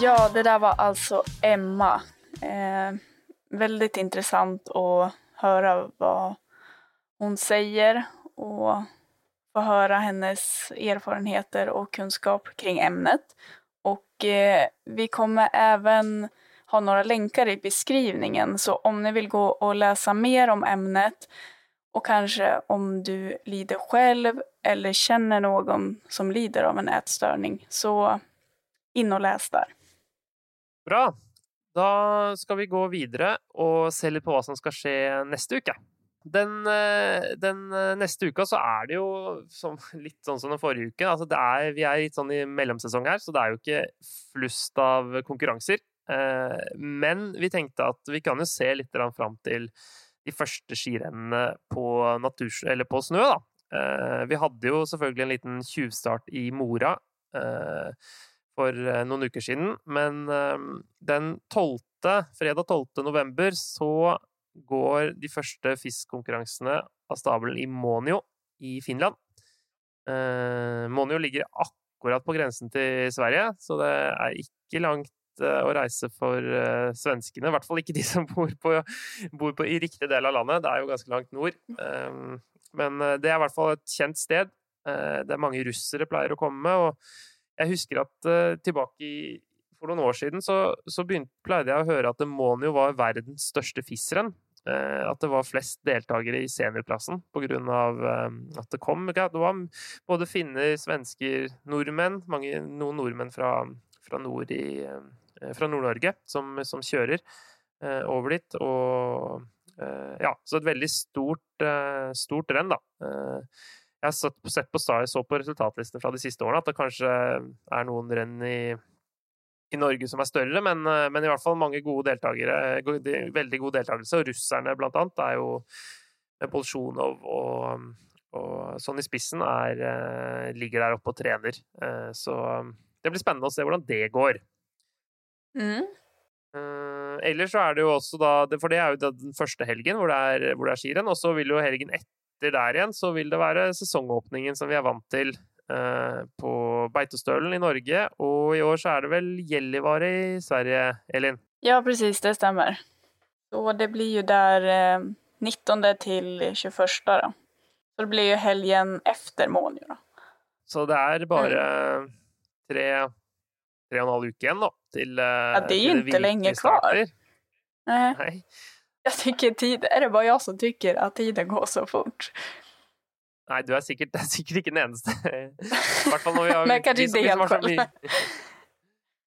[SPEAKER 1] Ja, det där var alltså Emma. Eh, väldigt intressant att höra vad hon säger och få höra hennes erfarenheter och kunskap kring ämnet. Och eh, vi kommer även ha några länkar i beskrivningen så om ni vill gå och läsa mer om ämnet och kanske om du lider själv eller känner någon som lider av en ätstörning så in och läs där.
[SPEAKER 2] Bra. Då ska vi gå vidare och se lite på vad som ska ske nästa vecka. Den, eh, den, eh, neste uka så er det jo som, litt sånn som den forrige uken. Altså er, vi er litt sånn i mellomsesong her, så det er jo ikke flust av konkurranser. Eh, men vi tenkte at vi kan jo se litt fram til de første skirennene på, naturs, på snø. Da. Vi hadde jo selvfølgelig en liten tjuvstart i Mora for noen uker siden, men den 12., fredag 12. november så går de første FIS-konkurransene av stabelen i Monio i Finland. Eh, Monio ligger akkurat på grensen til Sverige, så det er ikke langt eh, å reise for uh, svenskene. I hvert fall ikke de som bor, på, bor på, i riktig del av landet. Det er jo ganske langt nord. Um, men eh, det er i hvert fall et kjent sted. Uh, det er mange russere pleier å komme. Og jeg husker at uh, tilbake i, for noen år siden så, så begynte, pleide jeg å høre at Monio var verdens største FIS-renn. Eh, at det var flest deltakere i seniorklassen pga. Eh, at det kom Det var både finner, svensker, nordmenn, mange, noen nordmenn fra, fra nord i eh, fra Nord-Norge som, som, kjører over dit. Og ja, så et veldig stort, stort renn, da. Jeg har sett på, så på resultatlistene fra de siste årene at det kanskje er noen renn i i Norge som er større, men, eh, men, i hvert fall mange gode deltakere. Veldig god deltakelse. Og russerne, blant annet, er jo Bolsjunov og, og sånn i spissen er, eh, ligger der oppe og trener. Eh, så det blir spennende å se hvordan det går. Mm. Ellers så er det jo også da For det er jo den første helgen hvor det er, hvor det er skirenn. Og så vil jo helgen etter der igjen så vil det være sesongåpningen som vi er vant til Eh, på Beitostølen i Norge, og i år så er det vel Gällivare i Sverige, Elin?
[SPEAKER 1] Ja, precis, det stämmer. Så det blir ju där 19 eh, till 21 då. Så det blir ju helgen efter Månio då.
[SPEAKER 2] Så det är bara mm. tre, tre och en halv uke igen då till eh,
[SPEAKER 1] Ja, det är ju inte länge kvar. Nej. Nej. Jag tycker tid, är det bara jag som tycker att tiden går så fort?
[SPEAKER 2] Nei, du er sikkert, er sikkert ikke den eneste. I hvert fall når vi har
[SPEAKER 1] Men kanskje ikke helt fall.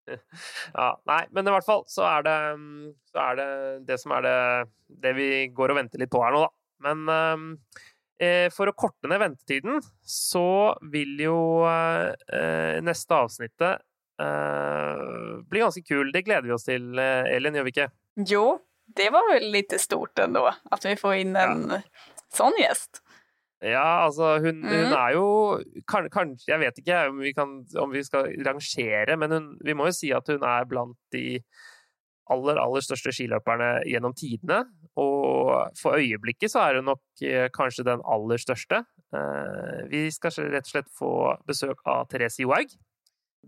[SPEAKER 2] ja, nei, men i hvert fall så er det, så er det det som er det, det vi går og venter litt på her nå, da. Men eh, for å korte ned ventetiden, så vil jo eh, neste avsnittet eh, bli ganske kul. Det gleder vi oss til, eh, Elin, gjør vi ikke?
[SPEAKER 1] Jo, det var vel litt stort ändå, at vi får inn en ja. sånn gjest.
[SPEAKER 2] Ja, altså hun, mm. hun er jo Kanskje kan, Jeg vet ikke om vi, kan, om vi skal rangere, men hun, vi må jo si at hun er blant de aller, aller største skiløperne gjennom tidene. Og for øyeblikket så er hun nok eh, kanskje den aller største. Eh, vi skal rett og slett få besøk av Therese Johaug.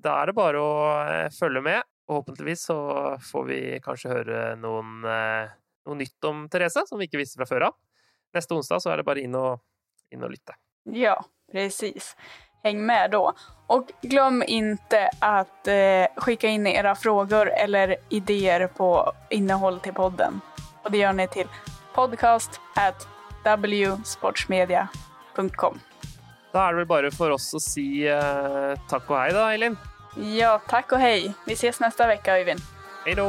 [SPEAKER 2] Da er det bare å eh, følge med. Forhåpentligvis så får vi kanskje høre noen, noe nytt om Therese som vi ikke visste fra før av. Neste onsdag så er det bare inn og in och lite.
[SPEAKER 1] Ja, precis. Häng med då. Och glöm inte att eh, skicka in era frågor eller idéer på innehåll till podden. Och det gör ni till podcast at wsportsmedia.com.
[SPEAKER 2] Da er det vel bare for oss å si eh, takk og hei, da, Eileen.
[SPEAKER 1] Ja, takk og hei. Vi ses neste uke, Øyvind.
[SPEAKER 2] Hei då.